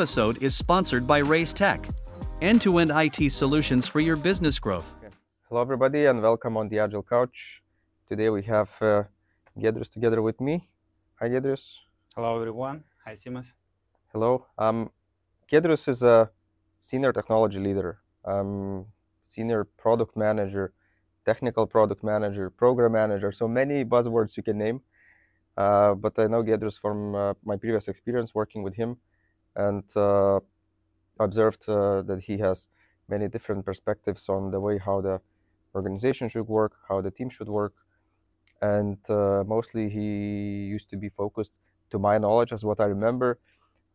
episode is sponsored by Reiz Tech, end to end IT solutions for your business growth. Hello, everybody, and welcome on the Agile Couch. Today we have uh, Giedrius together with me. Hi, Giedrius. Hello, everyone. Hi, Simas. Hello. Um, Giedrius is a senior technology leader, um, senior product manager, technical product manager, program manager, so many buzzwords you can name. Uh, but I know Giedrius from uh, my previous experience working with him and uh, observed uh, that he has many different perspectives on the way how the organization should work, how the team should work. And uh, mostly he used to be focused, to my knowledge, as what I remember,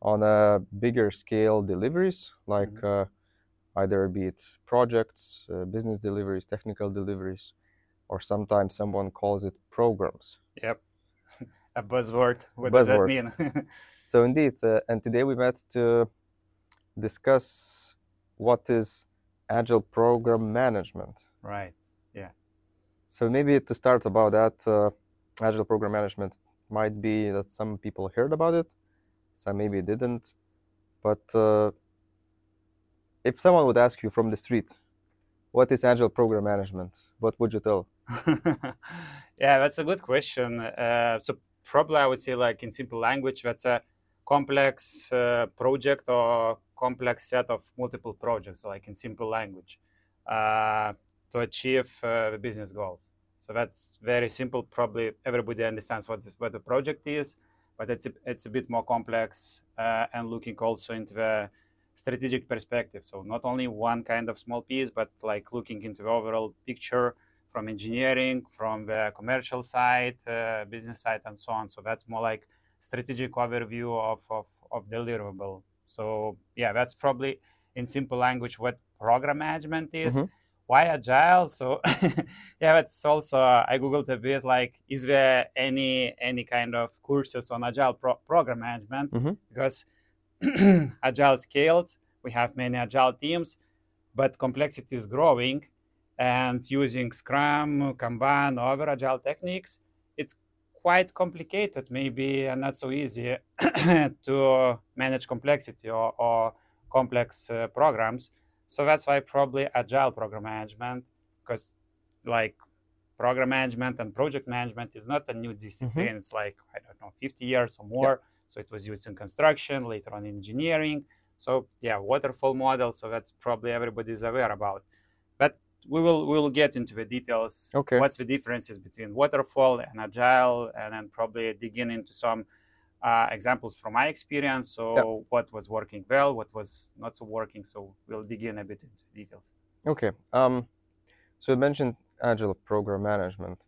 on a bigger scale deliveries, like Mhm. either be it projects, business deliveries, technical deliveries, or sometimes someone calls it programs. Yep. A buzzword. What does that mean? So indeed, uh, and today we met to discuss what is agile program management. right. Yeah. So maybe to start about that, uh, agile program management might be that some people heard about it, some maybe didn't. But uh, if someone would ask you from the street, what is agile program management? What would you tell? yeah, that's a good question. Uh, so probably I would say, like in simple language, that's a complex uh, project or complex set of multiple projects, like in simple language, uh, to achieve uh, the business goals. So that's very simple. Probably everybody understands what this, what the project is, but it's a, it's a bit more complex uh, and looking also into the strategic perspective. So not only one kind of small piece, but like looking into the overall picture from engineering, from the commercial side, uh, business side, and so on. So that's more like strategic overview of, of, of deliverable. So yeah, that's probably in simple language what program management is. Mhm. Why agile? So yeah, that's also I googled a bit like is there any any kind of courses on agile pro- program management Mhm. because agile scaled we have many agile teams but complexity is growing and using scrum kanban other agile techniques quite complicated maybe and not so easy to manage complexity or, or complex uh, programs. So that's why probably agile program management because like program management and project management is not a new discipline. It's like i don't know 50 years or more. So it was used in construction later on engineering. So yeah waterfall model so that's probably everybody's aware about we will we will get into the details Okay. what's the differences between waterfall and agile and then probably digging into some uh, examples from my experience so what was working well what was not so working so we'll dig in a bit into details Okay. Um, so you mentioned agile program management.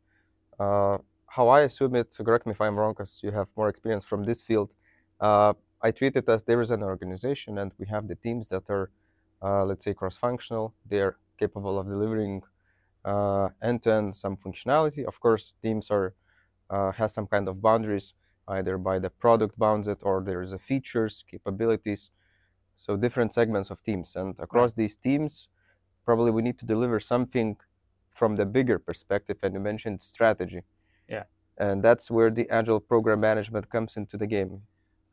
Uh, how I assume it, so correct me if I'm wrong, because you have more experience from this field. Uh, I treat it as there is an organization, and we have the teams that are, uh, let's say, cross-functional. They're capable of delivering uh, end-to-end some functionality. Of course, teams are uh, has some kind of boundaries, either by the product bounds it or there is a features, capabilities. So different segments of teams, and across these teams, probably we need to deliver something from the bigger perspective and you mentioned strategy Yeah. and that's where the agile program management comes into the game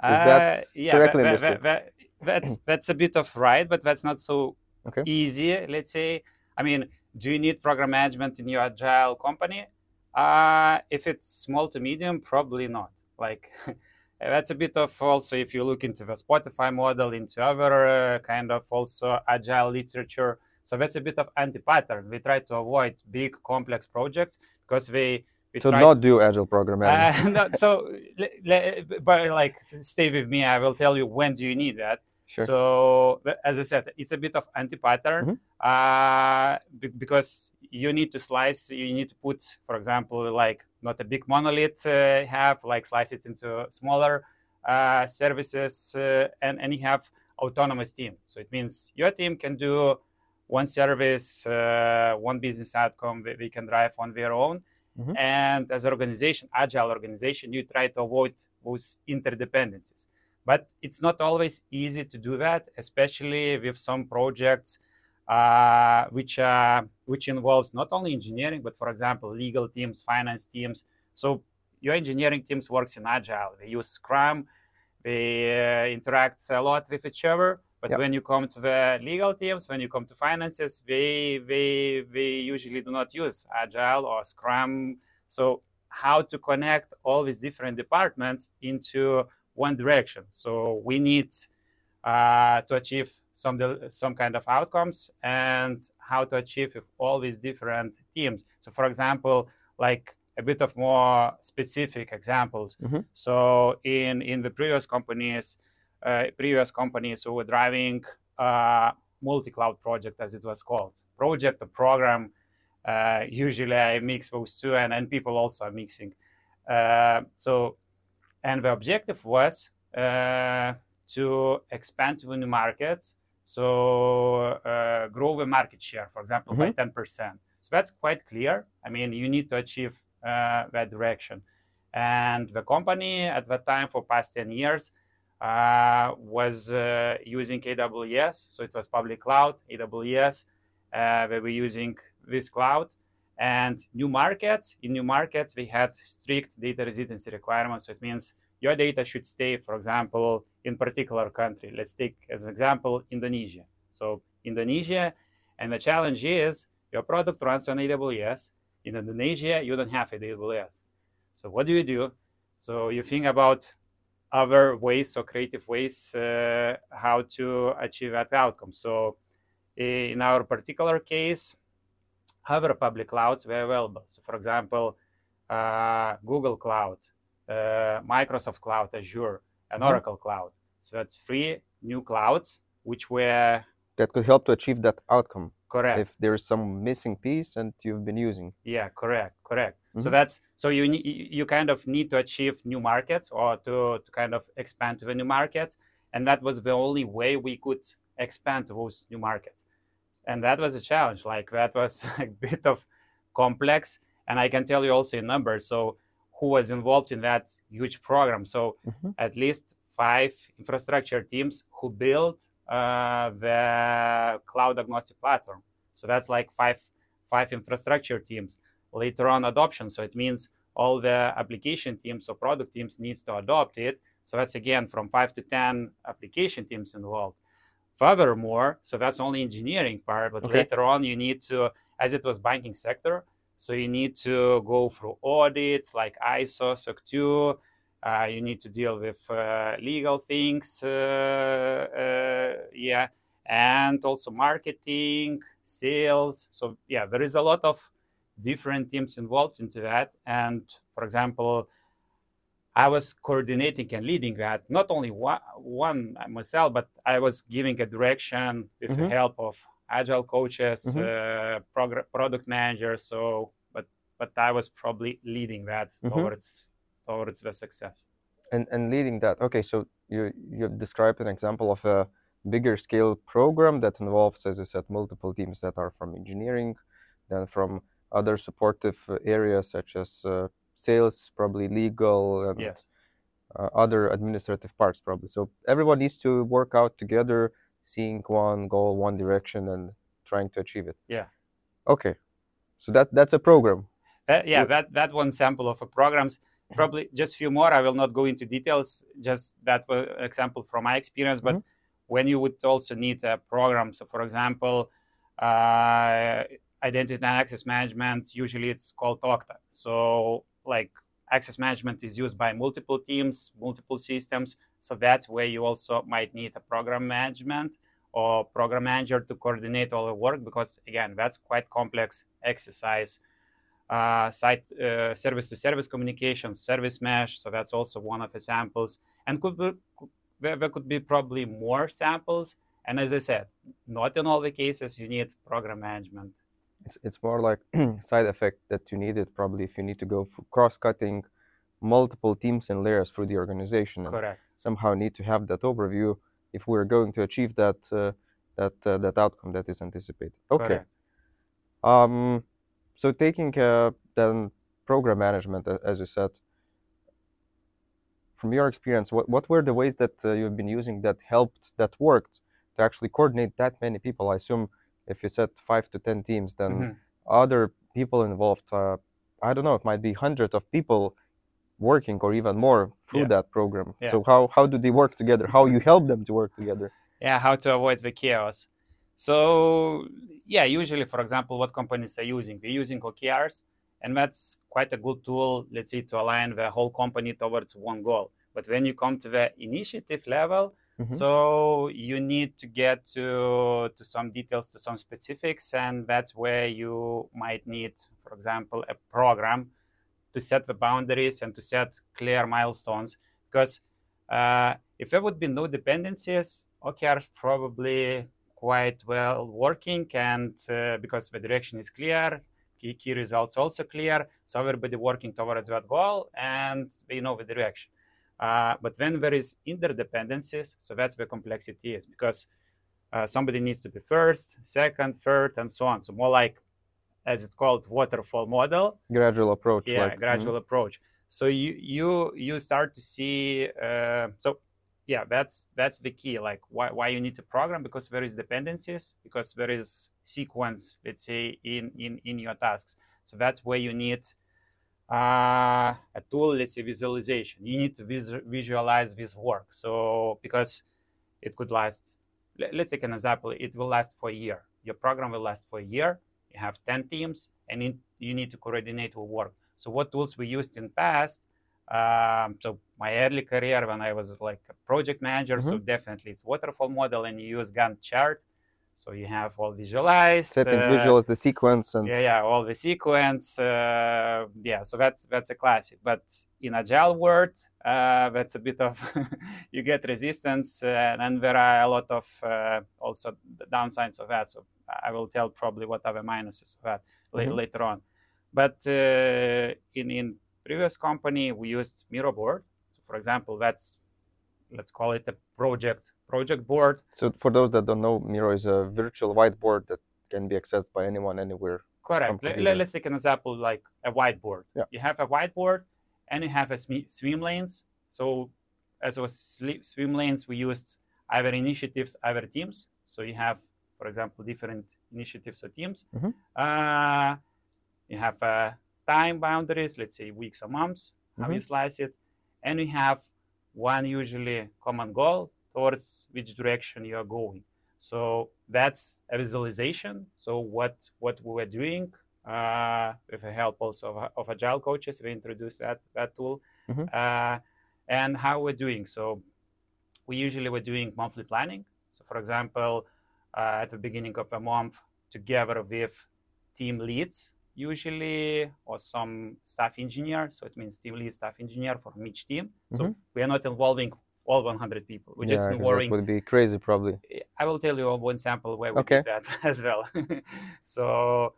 Is Uh, that yeah, correctly that- that- that- that's that's a bit of right, but that's not so Okay. easy. Let's say. I mean, do you need program management in your agile company? Uh, if it's small to medium, probably not. Like that's a bit of also if you look into the Spotify model, into other uh, kind of also agile literature. So that's a bit of anti-pattern. We try to avoid big complex projects because we we not do agile program management uh, no, so, but like, stay with me. I will tell you when do you need that. Sure So, as I said, it's a bit of anti-pattern uh, be- because you need to slice. You need to put, for example, like not a big monolith uh, have, like slice it into smaller uh, services, uh, and and you have autonomous team. So it means your team can do one service, uh, one business outcome. They, they can drive on their own. Mhm. And as an organization, agile organization, you try to avoid those interdependencies. But it's not always easy to do that, especially with some projects uh, which uh, which involves not only engineering, but for example, legal teams, finance teams. So your engineering teams works in agile. They use Scrum. they uh, interact a lot with each other. But Yep. when you come to the legal teams, when you come to finances, they they they usually do not use agile or Scrum. So how to connect all these different departments into one direction? So we need uh, to achieve some del- some kind of outcomes and how to achieve with all these different teams. So, for example, like a bit of more specific examples. Mhm. So, in in the previous companies, uh, previous companies who were driving uh, multi-cloud project, as it was called, project or program. Uh, usually, I mix those two, and and people also are mixing. Uh, so, and the objective was uh, to expand to the new markets so uh, grow the market share for example by 10% so that's quite clear. I mean you need to achieve uh, that direction. And the company at that time for past 10 years uh, was uh, using aws so it was public cloud aws uh, they were using this cloud and new markets. In new markets we had strict data residency requirements. So it means your data should stay for example in particular country. Let's take as an example indonesia. So indonesia and the challenge is your product runs on aws in indonesia you don't have aws so what do you do? So you think about other ways or creative ways uh, how to achieve that outcome. So in our particular case other public clouds were available. So, for example, uh, Google Cloud, uh, Microsoft Cloud, Azure, and Mhm. Oracle Cloud. So that's three new clouds which were That could help to achieve that outcome correct. if there is some missing piece and you've been using. Yeah, correct, correct. So Mhm. that's so you you you kind of need to achieve new markets or to, to kind of expand to the new markets, and that was the only way we could expand to those new markets, and that was a challenge. Like that was a bit of complex, and I can tell you also in numbers. So who was involved in that huge program? So Mhm. at least five infrastructure teams who built uh, the cloud agnostic platform. So that's like five five infrastructure teams. Later on, adoption. So it means all the application teams or product teams needs to adopt it. So that's again from five to ten application teams involved. Furthermore, so that's only engineering part, but Okay. later on you need to, as it was banking sector, so you need to go through audits like ISO, SOC 2. Uh, you need to deal with uh, legal things, uh, uh, yeah, and also marketing, sales. So yeah, there is a lot of different teams involved into that. And for example, I was coordinating and leading that, not only one, one myself, but I was giving a direction with the Mhm. help of agile coaches, Mhm. uh, progr- product managers. So, but but I was probably leading that Mhm. towards towards the success. and and leading that okay so you you've described an example of a bigger scale program that involves as you said multiple teams that are from engineering then from other supportive areas such as uh, sales probably legal and Yes. uh, other administrative parts probably so everyone needs to work out together seeing one goal one direction and trying to achieve it Yeah. okay so that that's a program Uh, yeah, that that one sample of a programs. Probably just few more. I will not go into details. Just that example from my experience. But when you would also need a program, so for example, uh, identity and access management. Usually it's called Okta. So like access management is used by multiple teams, multiple systems. So that's where you also might need a program management or program manager to coordinate all the work because again that's quite complex exercise uh, site uh, service to service communication, service mesh. So that's also one of the samples. And could be, there, there could be probably more samples. And as I said, not in all the cases you need program management. It's, it's more like side effect that you need it probably if you need to go cross-cutting multiple teams and layers through the organization and Correct. somehow need to have that overview if we're going to achieve that uh, that uh, that outcome that is anticipated okay Correct. um so taking uh, then program management as you said from your experience what, what were the ways that uh, you've been using that helped that worked to actually coordinate that many people i assume if you set five to ten teams then Mhm. other people involved uh, i don't know it might be hundreds of people working or even more through Yeah. that program. Yeah. So how how do they work together? How you help them to work together? yeah how to avoid the chaos so yeah usually for example what companies are using we're using okrs and that's quite a good tool let's say to align the whole company towards one goal but when you come to the initiative level Mhm. so you need to get to to some details to some specifics and that's where you might need for example a program to set the boundaries and to set clear milestones. Because uh, if there would be no dependencies OKRs probably quite well working and uh, because the direction is clear key, key results also clear. So everybody working towards that goal and they know the direction uh, but when there is interdependencies so that's where complexity is because uh, somebody needs to be first second third and so on. So more like as it's called waterfall model. Gradual approach. yeah like, gradual approach. So you you you start to see uh, so yeah that's that's the key like why, why you need to program because there is dependencies because there is sequence let's say in in in your tasks. So that's where you need uh, a tool let's say visualization. You need to vis- visualize this work. So because it could last le- let's take an example. It will last for a year. Your program will last for a year. You have 10 teams and it, you need to coordinate with work. So what tools we used in past um, so my early career when i was like a project manager so definitely it's waterfall model and you use gantt chart so you have all visualized setting uh, visuals, the sequence, and yeah yeah all the sequence uh, yeah so that's that's a classic. But in agile world uh, that's a bit of you get resistance uh, and there are a lot of uh, also the downsides of that. So i will tell probably what are the minuses of that Mhm. later on. But uh, in in previous company we used miro board so for example that's let's call it a project project board So for those that don't know, Miro is a virtual whiteboard that can be accessed by anyone anywhere. Correct. Let, us take an example like a whiteboard. Yeah. You have a whiteboard and you have a swim lanes. So as a swim lanes, we used either initiatives, either teams. So you have, for example, different initiatives or teams. Mhm. Uh, you have uh, time boundaries, let's say weeks or months, how you Mhm. slice it. And you have one usually common goal towards which direction you are going. So that's a visualization. So what what we were doing uh, with the help also of, of agile coaches, we introduced that that tool, Mhm. uh, and how we're doing. So we usually were doing monthly planning. So for example, uh, at the beginning of the month, together with team leads, usually or some staff engineer. So it means team lead, staff engineer from each team. So Mhm. we are not involving all 100 people. We're yeah, 'cause involving that would be crazy, probably. I will tell you one sample where we Okay. did that as well. so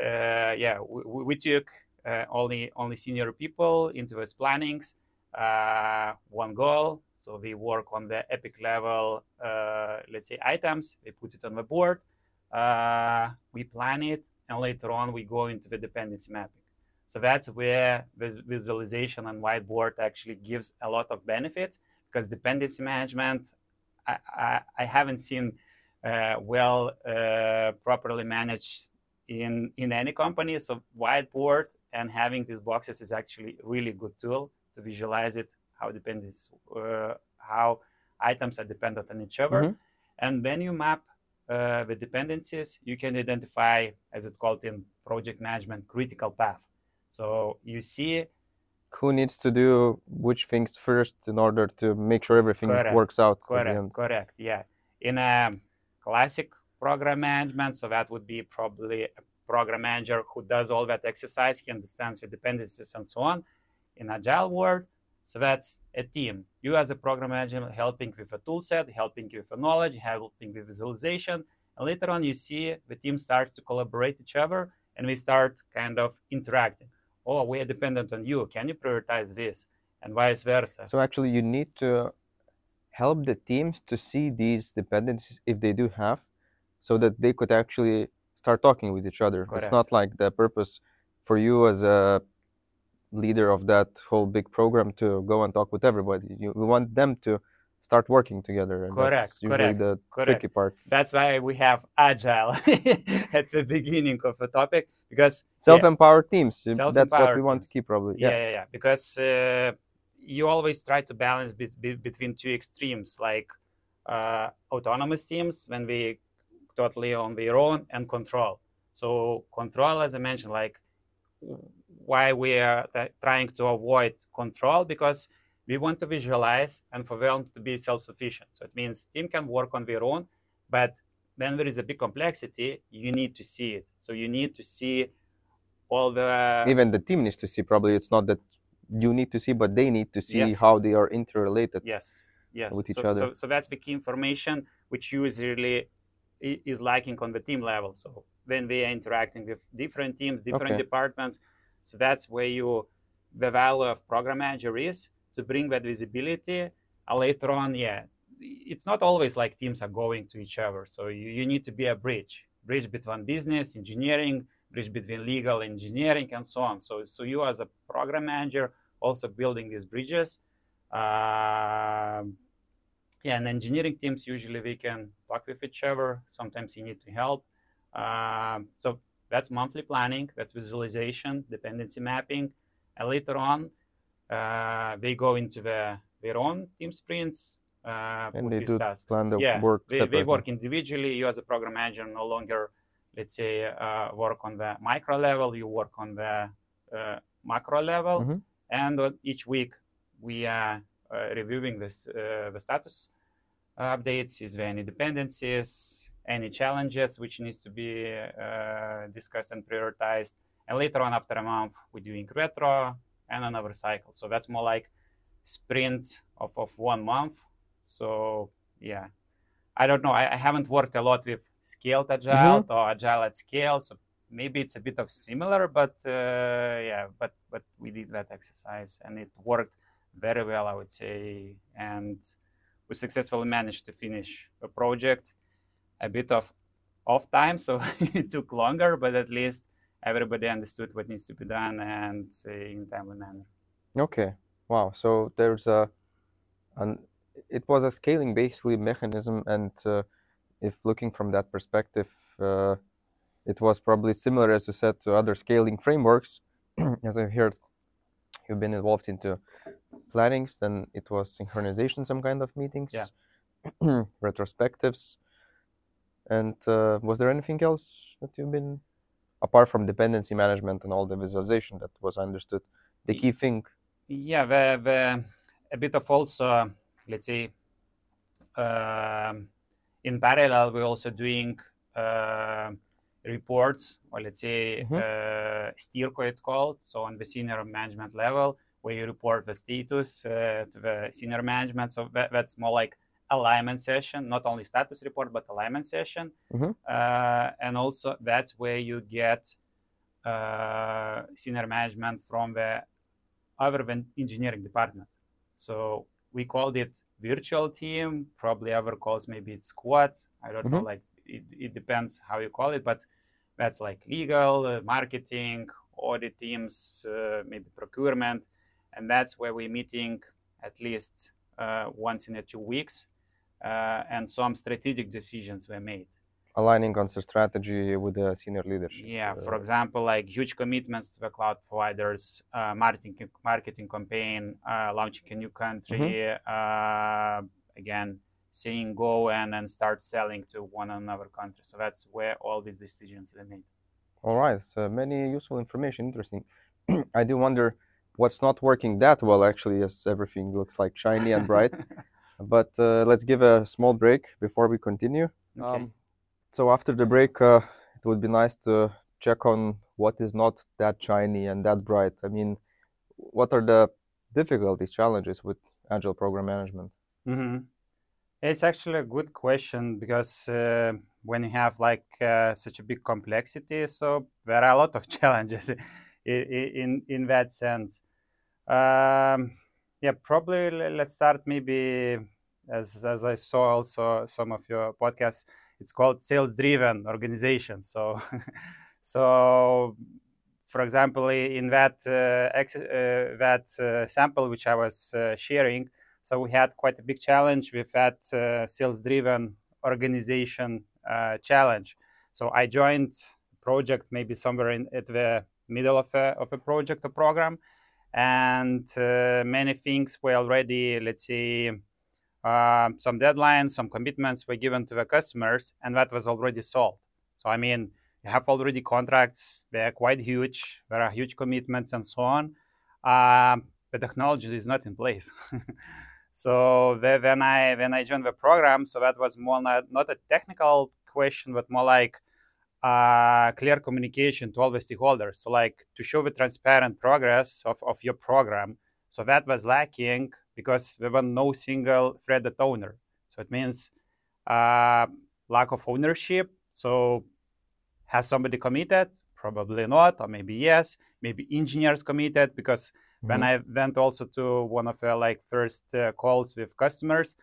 uh, yeah, we, we took uh, only only senior people into these plannings. Uh, one goal. So we work on the epic level, uh, let's say items. We put it on the board. Uh, we plan it, and later on we go into the dependency mapping. So that's where the visualization and whiteboard actually gives a lot of benefits because dependency management I, I, I haven't seen uh, well uh, properly managed in in any company. So whiteboard and having these boxes is actually a really good tool to visualize it, how dependence, uh, how items are dependent on each other, Mhm. and when you map uh, the dependencies, you can identify, as it called in project management, critical path. So you see Who needs to do which things first in order to make sure everything Correct. works out Correct, correct. Yeah. In a classic program management, so that would be probably a program manager who does all that exercise, he understands the dependencies and so on. In agile world, so that's a team. You as a program manager helping with a tool set, helping with the knowledge, helping with visualization. And later on you see the team starts to collaborate each other and we start kind of interacting. Oh, we are dependent on you. Can you prioritize this? And vice versa. So actually, you need to help the teams to see these dependencies if they do have, so that they could actually start talking with each other. It's not like the purpose for you as a leader of that whole big program to go and talk with everybody. You want them to start working together. And Correct, That's usually correct, the correct. tricky part. That's why we have agile at the beginning of the topic because Self-empowered teams. uh, That's what we Self-empowered want to keep, probably. yeah, yeah, yeah. Because uh, you always try to balance be- be- between two extremes, like uh, autonomous teams when we totally on their own and control. So control, as I mentioned, like why we are t- trying to avoid control because we want to visualize and for them to be self-sufficient. So it means team can work on their own, but when there is a big complexity, you need to see it. So you need to see all the Even the team needs to see. Probably it's not that you need to see, but they need to see Yes. how they are interrelated. Yes, yes. with each so, other. So, so that's the key information which usually is lacking on the team level. So when we are interacting with different teams, different Okay. departments, so that's where you the value of program manager is to bring that visibility. Uh, later on, yeah, it's not always like teams are going to each other. So you, you need to be a bridge, bridge between business, engineering, bridge between legal, engineering, and so on. So, so you as a program manager also building these bridges. Um, yeah, and engineering teams usually we can talk with each other. Sometimes you need to help. Um, so that's monthly planning, that's visualization, dependency mapping, and later on uh, they go into the, their own team sprints. Uh, And they do tasks. plan the yeah, work they, they work individually. You as a program manager no longer, let's say, uh, work on the micro level. You work on the uh, macro level, Mhm. and each week we are uh, reviewing this uh, the status updates. Is there any dependencies, any challenges which needs to be uh, discussed and prioritized? And later on, after a month, we're doing retro and another cycle. So that's more like sprint of, of one month. So yeah, I don't know. I, I haven't worked a lot with scaled agile or agile at scale, so maybe it's a bit of similar. But uh, yeah, but but we did that exercise and it worked very well, I would say, and we successfully managed to finish the project a bit of off time, so it took longer, but at least everybody understood what needs to be done and uh, in a timely manner. Okay. Wow. So there's a, an, it was a scaling basically mechanism, and uh, if looking from that perspective, uh, it was probably similar, as you said, to other scaling frameworks. as I've heard, you've been involved into plannings, then it was synchronization, some kind of meetings, Yeah. retrospectives, and uh, was there anything else that you've been, apart from dependency management and all the visualization that was understood, the key thing? Yeah, the, the a bit of also, let's say, um, in parallel, we're also doing uh, reports, or let's say, Mhm. uh, SteerCo it's called, so on the senior management level, where you report the status uh, to the senior management. So that, that's more like alignment session, not only status report, but alignment session. Mhm. Uh, and also, that's where you get uh, senior management from the other than engineering departments. So we called it virtual team. Probably other calls maybe it's squad. I don't know. Mhm. Like it, it depends how you call it, but that's like legal, uh, marketing, audit teams, uh, maybe procurement, and that's where we're meeting at least uh, once in a two weeks, uh, and some strategic decisions were made. Aligning on the strategy with the senior leadership. Yeah, for Uh, example, like huge commitments to the cloud providers, uh, marketing marketing campaign, uh, launching a new country, uh, again, saying go and then start selling to one another country. So that's where all these decisions were made. all right, so many useful information, interesting. I do wonder what's not working that well actually, as everything looks like shiny and bright. but uh, let's give a small break before we continue. Okay. Um, so after the break, uh, it would be nice to check on what is not that shiny and that bright. I mean, what are the difficulties, challenges with agile program management? hmm It's actually a good question because uh, when you have like uh, such a big complexity, so there are a lot of challenges in in, in that sense. Um, yeah, probably let's start maybe as as I saw also some of your podcasts. It's called sales driven organization. So so for example, in that uh, ex- uh, that uh, sample which I was uh, sharing, So we had quite a big challenge with that uh, sales-driven organization uh, challenge. So I joined project maybe somewhere in at the middle of a, of a project or program, and many things were already, let's say, uh, some deadlines, some commitments were given to the customers, and that was already solved. So I mean, you have already contracts; they are quite huge. There are huge commitments and so on. Um, the technology is not in place. so the, when I when I joined the program, so that was more not, not a technical question, but more like uh, clear communication to all the stakeholders. So like to show the transparent progress of, of your program. So that was lacking because there was no single threaded owner. So it means uh, lack of ownership. So has somebody committed? Probably not, or maybe yes. Maybe engineers committed because mm-hmm. when I went also to one of the like first uh, calls with customers,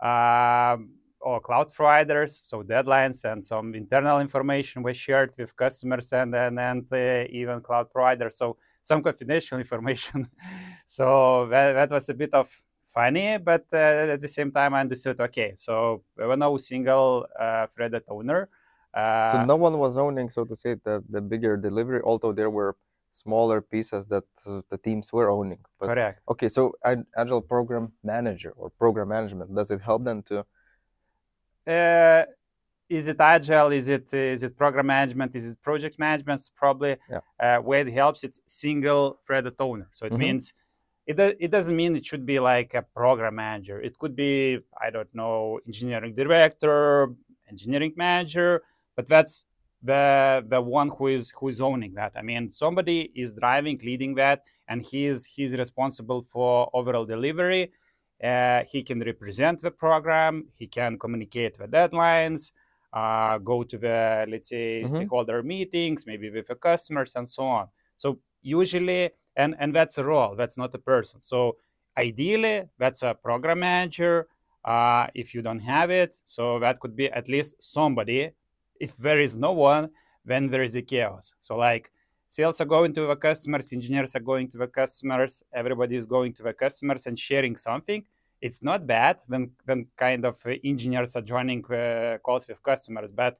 um, or cloud providers. So deadlines and some internal information was shared with customers and and, and uh, even cloud providers. So some confidential information. So that, that was a bit of funny, but uh, at the same time I understood. Okay, so there was no single uh, threaded owner. Uh, so no one was owning, so to say, the the bigger delivery, although there were smaller pieces that uh, the teams were owning. But, Correct. Okay, so agile program manager or program management does it help them to uh, is it agile? Is it is it program management? Is it project management? It's probably yeah. uh, where it helps. It's single threaded owner. So it mm-hmm. means it it doesn't mean it should be like a program manager. It could be I don't know engineering director, engineering manager, but that's the the one who is who is owning that. I mean, somebody is driving, leading that, and he's he's responsible for overall delivery. Uh, he can represent the program. He can communicate the deadlines, uh, go to the let's say mm-hmm. stakeholder meetings, maybe with the customers and so on. So usually, and and that's a role. That's not a person. So ideally, that's a program manager. Uh, if you don't have it, so that could be at least somebody. If there is no one, then there is a chaos. So like sales are going to the customers, engineers are going to the customers, everybody is going to the customers and sharing something. It's not bad when, when kind of engineers are joining uh, calls with customers, but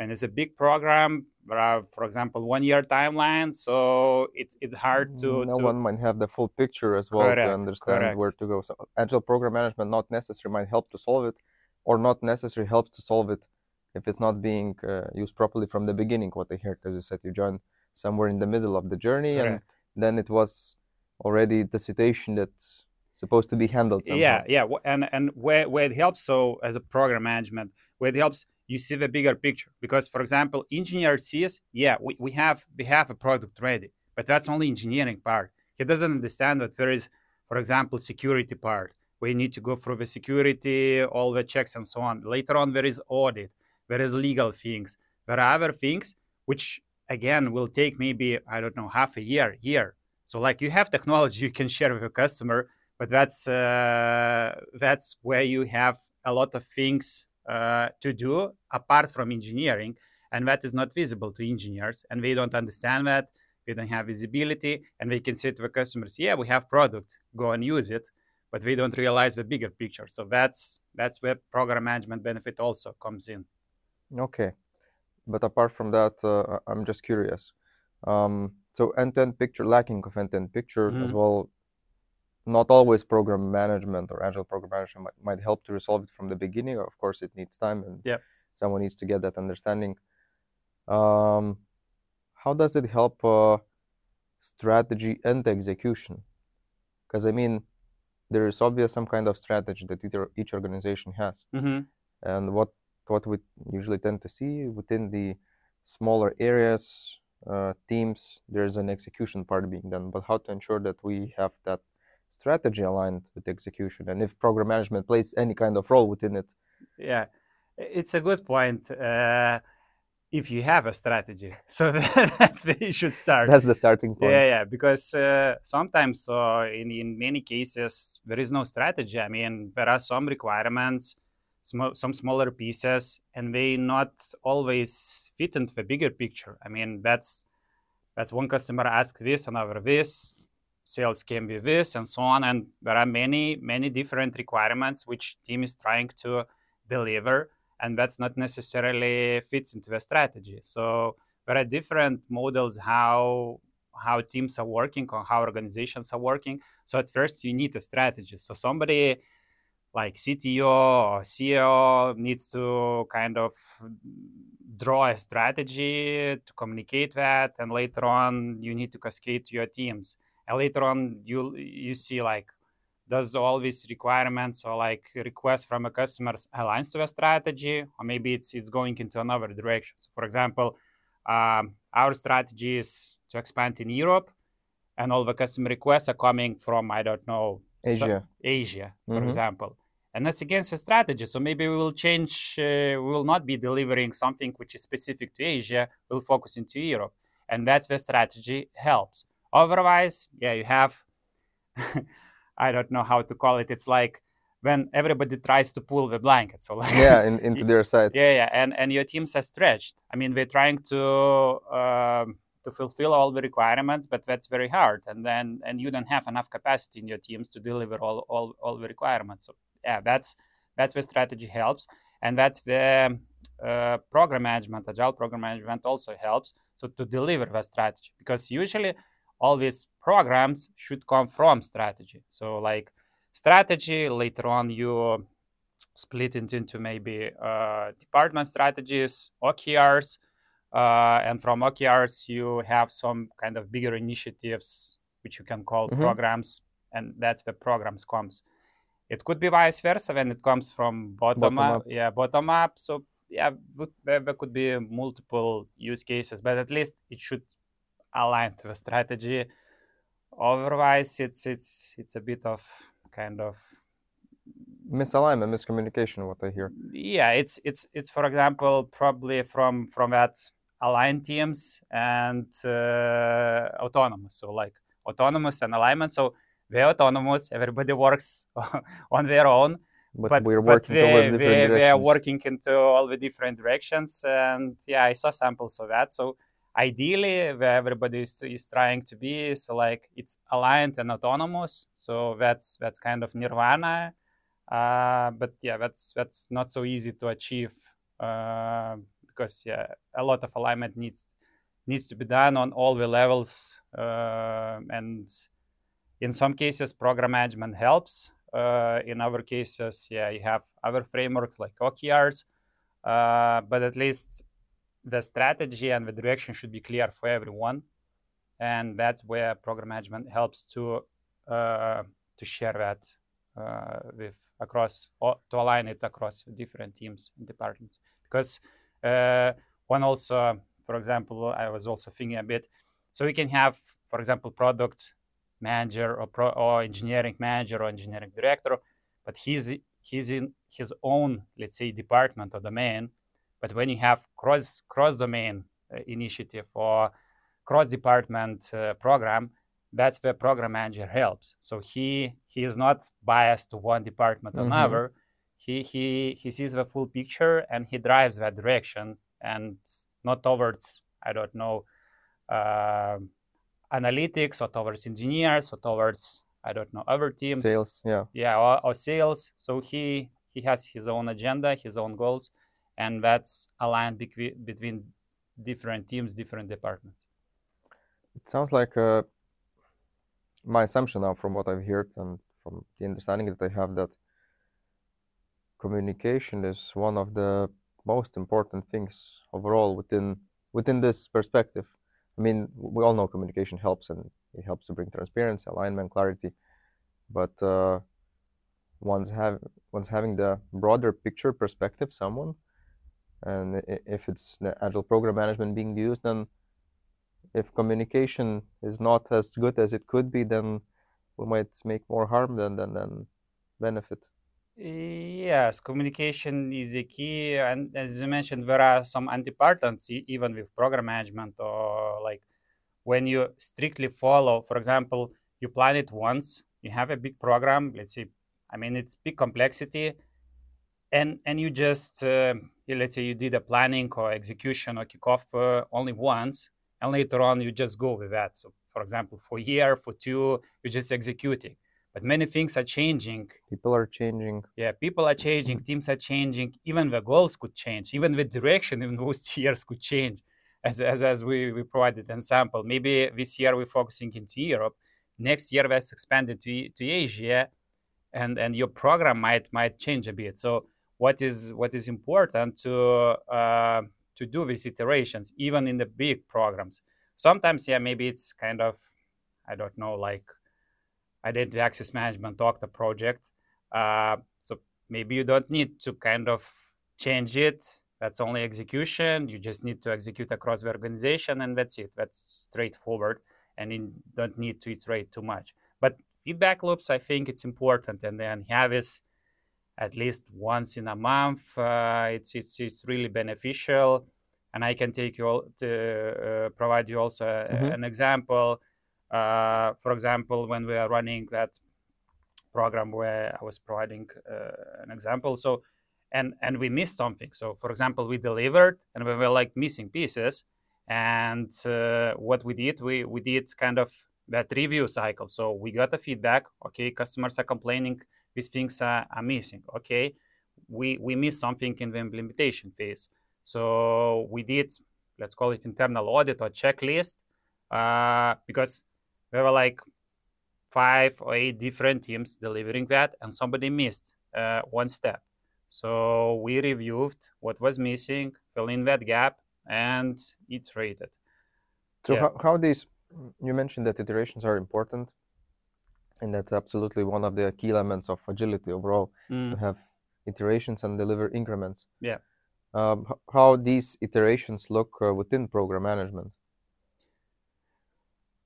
when it's a big program, are, for example, one year timeline, so it's it's hard to. No to... one might have the full picture as well correct, to understand correct. where to go. So agile program management not necessarily might help to solve it, or not necessarily helps to solve it if it's not being uh, used properly from the beginning. What I heard, as you said, you join somewhere in the middle of the journey, Correct. and then it was already the situation that's supposed to be handled. Somehow. Yeah, yeah, and and where where it helps, so as a program management, where it helps, you see the bigger picture. Because, for example, engineer sees, yeah, we, we have we have a product ready, but that's only engineering part. He doesn't understand that there is, for example, security part. We need to go through the security, all the checks and so on. Later on, there is audit, there is legal things, there are other things which again will take maybe i don't know half a year year so like you have technology you can share with your customer but that's uh, that's where you have a lot of things to do apart from engineering and that is not visible to engineers and they don't understand that we don't have visibility and we can say to the customers yeah we have product go and use it but we don't realize the bigger picture so that's that's where program management benefit also comes in okay but apart from that, uh, I'm just curious. Um, so end-to-end picture, lacking of end-to-end picture mm-hmm. as well. Not always program management or agile program management might, might, help to resolve it from the beginning. Of course, it needs time and yep. someone needs to get that understanding. Um, how does it help uh, strategy and execution? Because I mean, there is obvious some kind of strategy that each organization has, mm-hmm. and what what we usually tend to see within the smaller areas, uh, teams, there's an execution part being done, but how to ensure that we have that strategy aligned with execution and if program management plays any kind of role within it. Yeah, it's a good point. Uh, if you have a strategy, so that's where you should start. That's the starting point. Yeah, yeah, because uh, sometimes, uh, in in many cases, there is no strategy. I mean, there are some requirements sm- some smaller pieces and they not always fit into the bigger picture i mean that's that's one customer asks this another this sales can be this and so on and there are many many different requirements which team is trying to deliver and that's not necessarily fits into the strategy. So there are different models how how teams are working or how organizations are working. So at first you need a strategy. So somebody like cto or ceo needs to kind of draw a strategy to communicate that and later on you need to cascade to your teams and later on you you see like does all these requirements or like requests from a customers aligns to the strategy? Or maybe it's it's going into another direction. So for example um, our strategy is to expand in europe and all the customer requests are coming from i don't know Asia. asia for Mhm. example. And that's against the strategy. So maybe we will change uh, we will not be delivering something which is specific to asia. We'll focus into europe. And that's the strategy helps otherwise yeah you have i don't know how to call it. It's like when everybody tries to pull the blanket so like yeah, in, into their side. yeah yeah and and your teams are stretched. I mean we're trying to um, to fulfill all the requirements but that's very hard and then and you don't have enough capacity in your teams to deliver all all, all the requirements. So yeah that's that's where strategy helps and that's the uh, program management agile program management also helps so to deliver the strategy because usually all these programs should come from strategy so like strategy later on you split it into maybe uh, department strategies okrs uh, and from okrs you have some kind of bigger initiatives which you can call Mhm. programs and that's where programs comes it could be vice versa when it comes from bottom, Bottom up, up. yeah bottom up so yeah there could be multiple use cases but at least it should align to the strategy. Otherwise it's it's it's a bit of kind of Misalignment, miscommunication, what I hear. yeah it's it's it's for example probably from from that aligned teams and uh, autonomous. So like autonomous and alignment. So we're autonomous. Everybody works on their own. But, we're working towards we, different we are working into all the different directions. And yeah i saw samples of that. So ideally where everybody is, is trying to be so like it's aligned and autonomous. So that's that's kind of nirvana. Uh, but yeah that's that's not so easy to achieve uh, because yeah a lot of alignment needs needs to be done on all the levels uh, and in some cases program management helps. Uh, in other cases yeah you have other frameworks like okrs uh, but at least the strategy and the direction should be clear for everyone and that's where program management helps to uh, to share that uh, with across or to align it across different teams and departments. Because uh, one also for example i was also thinking a bit so we can have for example product manager or pro or engineering manager or engineering director but he's he's in his own let's say department or domain but when you have cross cross domain uh, initiative or cross department uh, program that's where program manager helps. So he he is not biased to one department or Mhm. another. He he he sees the full picture and he drives that direction and not towards i don't know um analytics or towards engineers or towards i don't know other teams. Sales, yeah. yeah or, or sales. So he he has his own agenda his own goals and that's aligned between between different teams different departments It sounds like uh, my assumption now from what I've heard and from the understanding that I have that communication is one of the most important things overall within within this perspective. I mean, we all know communication helps and it helps to bring transparency, alignment, clarity, but uh, one's have one's having the broader picture perspective, someone, and if it's agile program management being used, then if communication is not as good as it could be, then we might make more harm than than, than benefit. Yes, communication is a key, and as you mentioned, there are some antipatterns e- even with program management, or like when you strictly follow. For example, you plan it once, you have a big program. Let's say, I mean, it's big complexity, and and you just uh, let's say you did a planning or execution or kickoff uh, only once, and later on you just go with that. So, for example, for a year, for two, you're just executing. But many things are changing. People are changing. Yeah, people are changing, teams are changing, even the goals could change, even the direction in those two years could change. As, as, as we, we provided an example, maybe this year we're focusing into Europe, next year that's expanded to, to Asia, and, and your program might might change a bit. So what is what is important to uh, to do these iterations, even in the big programs. Sometimes, yeah, maybe it's kind of, I don't know, like identity access management Okta project. Uh, so maybe you don't need to kind of change it. That's only execution. You just need to execute across the organization, and that's it. That's straightforward, and you don't need to iterate too much. But feedback loops, I think it's important, and then have this at least once in a month. Uh, it's, it's it's really beneficial, and I can take you all to uh, provide you also mm-hmm. an example. Uh, for example, when we are running that program where I was providing uh, an example, so and and we missed something. So, for example, we delivered and we were like missing pieces, and uh, what we did, we we did kind of that review cycle. So we got the feedback. Okay, customers are complaining these things are, are missing. Okay, we we missed something in the implementation phase. So we did, let's call it internal audit or checklist, uh, because there were like five or eight different teams delivering that, and somebody missed uh, one step. So we reviewed what was missing, fill in that gap, and iterated. So yeah. how, how these you mentioned that iterations are important and that's absolutely one of the key elements of agility overall mm. to have iterations and deliver increments yeah um, how these iterations look uh, within program management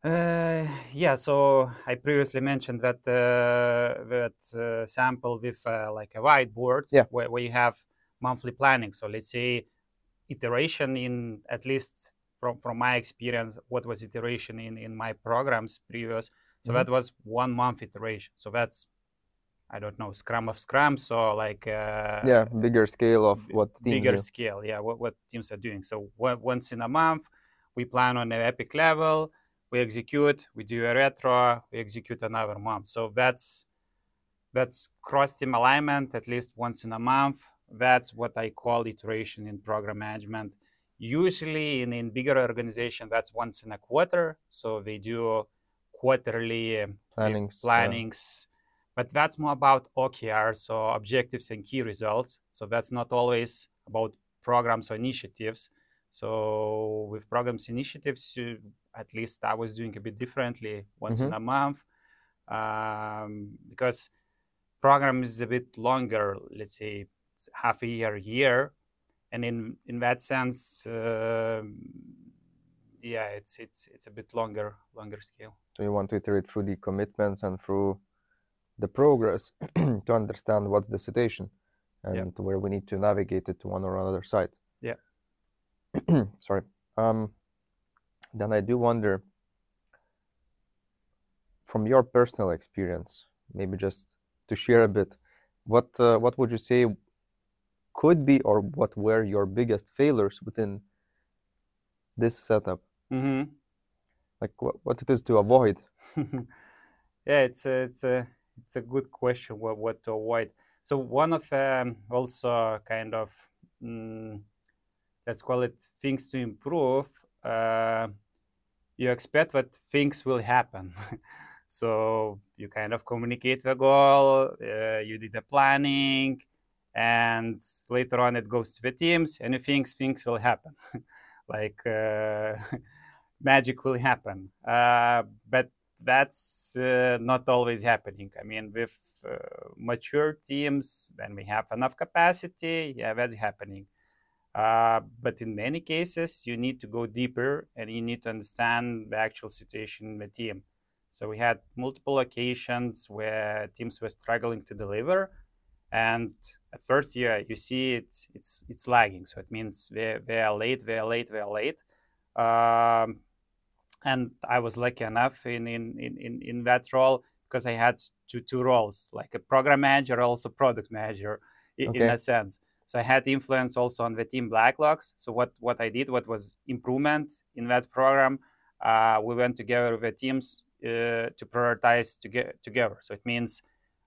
uh, yeah, so I previously mentioned that uh, that uh, sample with uh, like a whiteboard yeah. where, where you have monthly planning. So let's say iteration in at least from from my experience, what was iteration in in my programs previous so mm-hmm. that was one month iteration. So that's I don't know Scrum of Scrum. So like uh, yeah, bigger scale of what bigger do. scale. Yeah, what what teams are doing. So once in a month, we plan on an epic level. We execute. We do a retro. We execute another month. So that's that's cross team alignment at least once in a month. That's what I call iteration in program management. Usually in, in bigger organization, that's once in a quarter. So they do quarterly plannings, plannings. Yeah. but that's more about OKRs, so objectives and key results. So that's not always about programs or initiatives. So with programs initiatives, you, at least I was doing a bit differently once mm-hmm. in a month um, because program is a bit longer. Let's say half a year, year, and in in that sense, uh, yeah, it's it's it's a bit longer longer scale. So you want to iterate through the commitments and through the progress to understand what's the situation and yeah. where we need to navigate it to one or another side. Yeah. Sorry. Um, then I do wonder, from your personal experience, maybe just to share a bit, what uh, what would you say could be or what were your biggest failures within this setup? Mm-hmm. Like what, what it is to avoid? yeah, it's a, it's a it's a good question. What what to avoid? So one of um, also kind of mm, let's call it things to improve. Uh, you expect that things will happen. so you kind of communicate the goal, uh, you did the planning, and later on it goes to the teams, and you think things will happen. like uh, magic will happen. Uh, but that's uh, not always happening. I mean, with uh, mature teams, when we have enough capacity, yeah, that's happening. Uh, but in many cases, you need to go deeper and you need to understand the actual situation in the team. So we had multiple occasions where teams were struggling to deliver, and at first, yeah, you see it's it's it's lagging. So it means they they are late, they are late, they are late. Um, and I was lucky enough in in in in that role because I had two two roles, like a program manager, also product manager, in, okay. in a sense. So I had influence also on the team backlogs. So what what I did, what was improvement in that program, uh, we went together with the teams uh, to prioritize to get together. So it means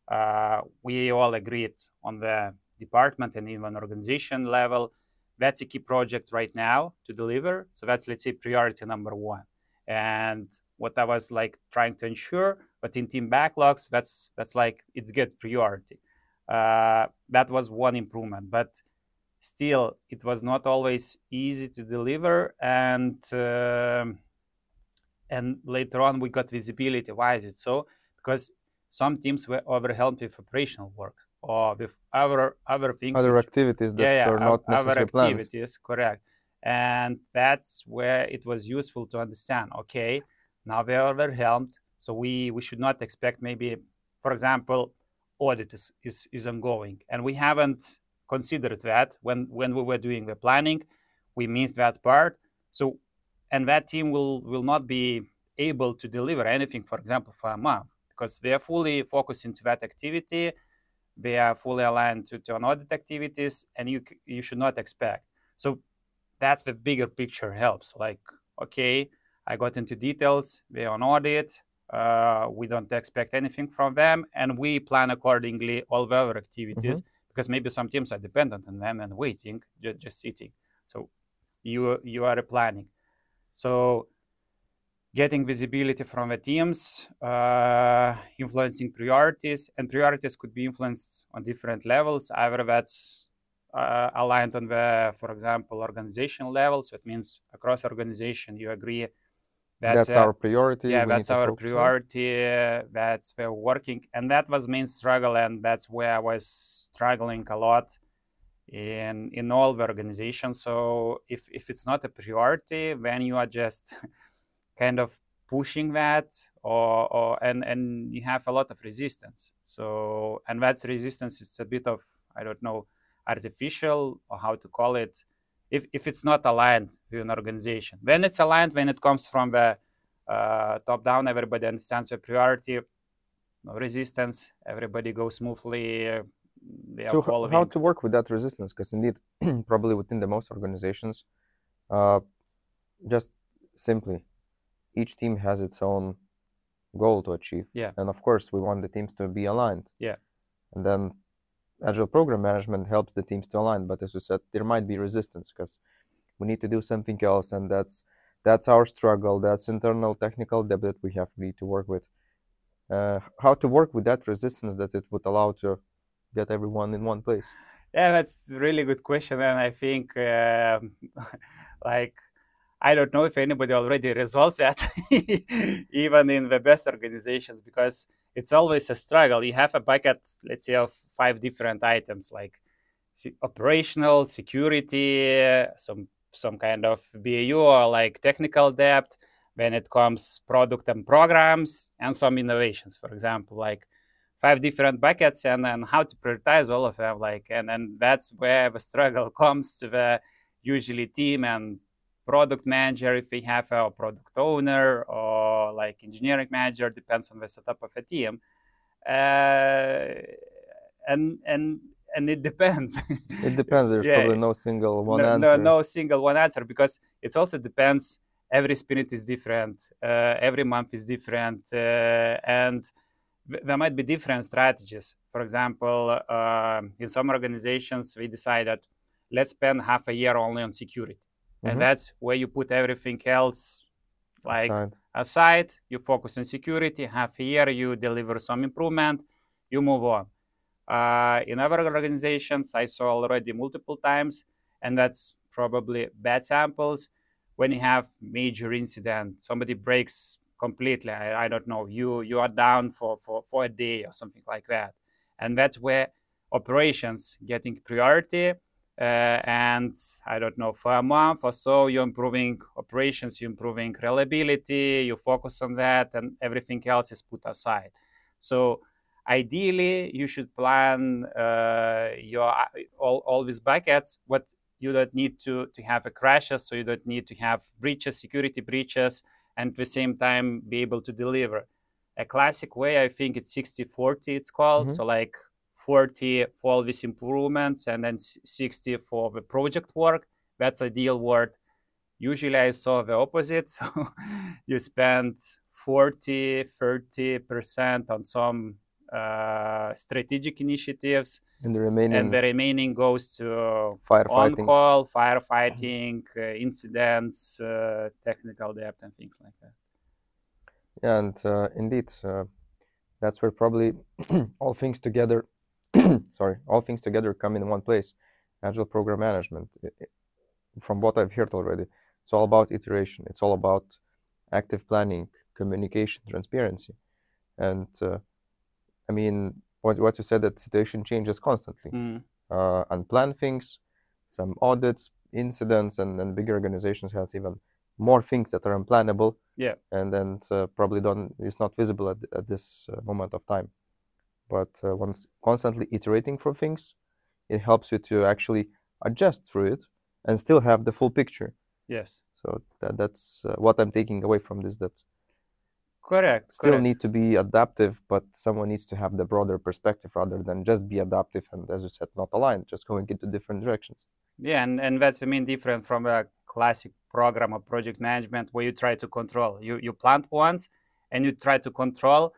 uh, we all agreed on the department and even organization level. That's a key project right now to deliver. So that's let's say priority number one. And what I was like trying to ensure, but in team backlogs, that's that's like it's get priority. Uh, that was one improvement, but still it was not always easy to deliver and uh, and later on we got visibility why is it so because some teams were overwhelmed with operational work or with other other things Other which- activities that yeah, yeah, are not other necessarily planned. activities, correct. And that's where it was useful to understand. Okay, now we are overwhelmed, so we we should not expect maybe, for example, audit is, is, is ongoing, and we haven't considered that when when we were doing the planning, we missed that part. So, and that team will will not be able to deliver anything, for example, for a month because they are fully focused into that activity they are fully aligned to, to audit activities and you you should not expect so that's the bigger picture helps. Like okay i got into details they're on audit uh, we don't expect anything from them and we plan accordingly all the other activities because maybe some teams are dependent on them and waiting just, just sitting. So you you are planning. So getting visibility from the teams, uh, influencing priorities, and priorities could be influenced on different levels. Either that's uh, aligned on the, for example, organization level, so it means across organization you agree That's, that's, uh, our priority. yeah we that's our priority uh, that's where working. And that was main struggle and that's where i was struggling a lot in in all the organizations so if if it's not a priority then you are just kind of pushing that or, or and and you have a lot of resistance. So and that's resistance it's a bit of i don't know artificial or how to call it if, if it's not aligned with an organization when it's aligned when it comes from the uh, top down everybody understands the priority no resistance everybody goes smoothly uh, So following how to work with that resistance? Because indeed, probably within the most organizations, uh, just simply, each team has its own goal to achieve. Yeah. And of course, we want the teams to be aligned. Yeah. And then agile program management helps the teams to align. But as you said, there might be resistance because we need to do something else, and that's that's our struggle. That's internal technical debt that we have need to work with. Uh, how to work with that resistance that it would allow to get everyone in one place. Yeah, that's really good question, and I think um, like I don't know if anybody already resolved that, even in the best organizations, because it's always a struggle. You have a bucket, let's say, of five different items like operational, security, some some kind of BAU or like technical debt. When it comes product and programs, and some innovations, for example, like five different buckets and then how to prioritize all of them like and and that's where the struggle comes to the usually team and product manager if we have a product owner or like engineering manager depends on the setup of a team uh, and and and it depends It depends. There's Yeah. probably no single one no, answer. no no single one answer because it also depends every sprint is different uh, every month is different uh, and there might be different strategies for example uh, in some organizations we decided let's spend half a year only on security Mhm. and that's where you put everything else like Aside. aside, you focus on security, half a year you deliver some improvement, you move on. Uh, in other organizations, I saw already multiple times, and that's probably bad samples. When you have major incident, somebody breaks completely. I, I don't know. You you are down for, for, for a day or something like that, and that's where operations getting priority. Uh, and I don't know, for a month or so, you're improving operations, you're improving reliability, you focus on that, and everything else is put aside. So ideally, you should plan uh, your all, all these buckets, but you don't need to, to have a crashes, so you don't need to have breaches, security breaches, and at the same time be able to deliver. A classic way, I think it's 60-40, it's called. Mhm. So like 40 for all these improvements and then 60 for the project work. That's ideal word. Usually I saw the opposite. So you spend 40, 30% on some uh, strategic initiatives. And the remaining And the remaining goes to firefighting. on-call, firefighting, uh, incidents, uh, technical debt, and things like that. Yeah, and uh, indeed, uh, that's where probably all things together, sorry, all things together come in one place. Agile program management. I- I- From what I've heard already, it's all about iteration. It's all about active planning, communication, transparency, and uh, I mean, what what you said that situation changes constantly. Mm. Uh, unplanned things, some audits, incidents, and then bigger organizations has even more things that are unplannable Yeah. and then uh, probably don't is not visible at, at this uh, moment of time but uh, once constantly iterating for things it helps you to actually adjust through it and still have the full picture Yes. so that, that's uh, what i'm taking away from this that Correct. still correct. need to be adaptive but someone needs to have the broader perspective rather than just be adaptive and as you said not aligned just going into different directions Yeah, and, and that's the main difference from a classic program or project management where you try to control. You you plant once and you try to control.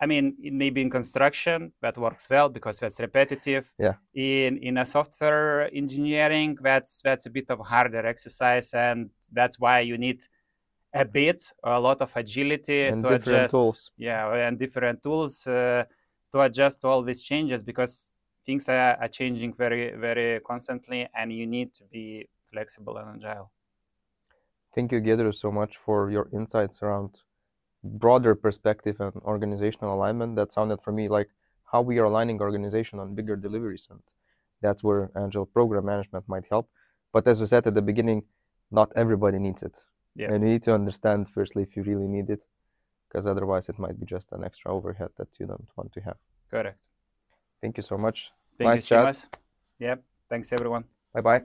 I mean, it may be in construction that works well because that's repetitive. Yeah. In in a software engineering, that's that's a bit of a harder exercise, and that's why you need a bit, a lot of agility And to adjust. tools. Yeah, and different tools uh, to adjust to all these changes because things are, are changing very very constantly and you need to be flexible and agile Thank you, Gedru, so much for your insights around broader perspective and organizational alignment. That sounded for me like how we are aligning organization on bigger deliveries, and that's where agile program management might help. But as we said at the beginning, not everybody needs it, Yeah. and you need to understand firstly if you really need it, because otherwise it might be just an extra overhead that you don't want to have. correct Thank you so much. thank Nice you chat. Simas. yep thanks everyone Bye bye.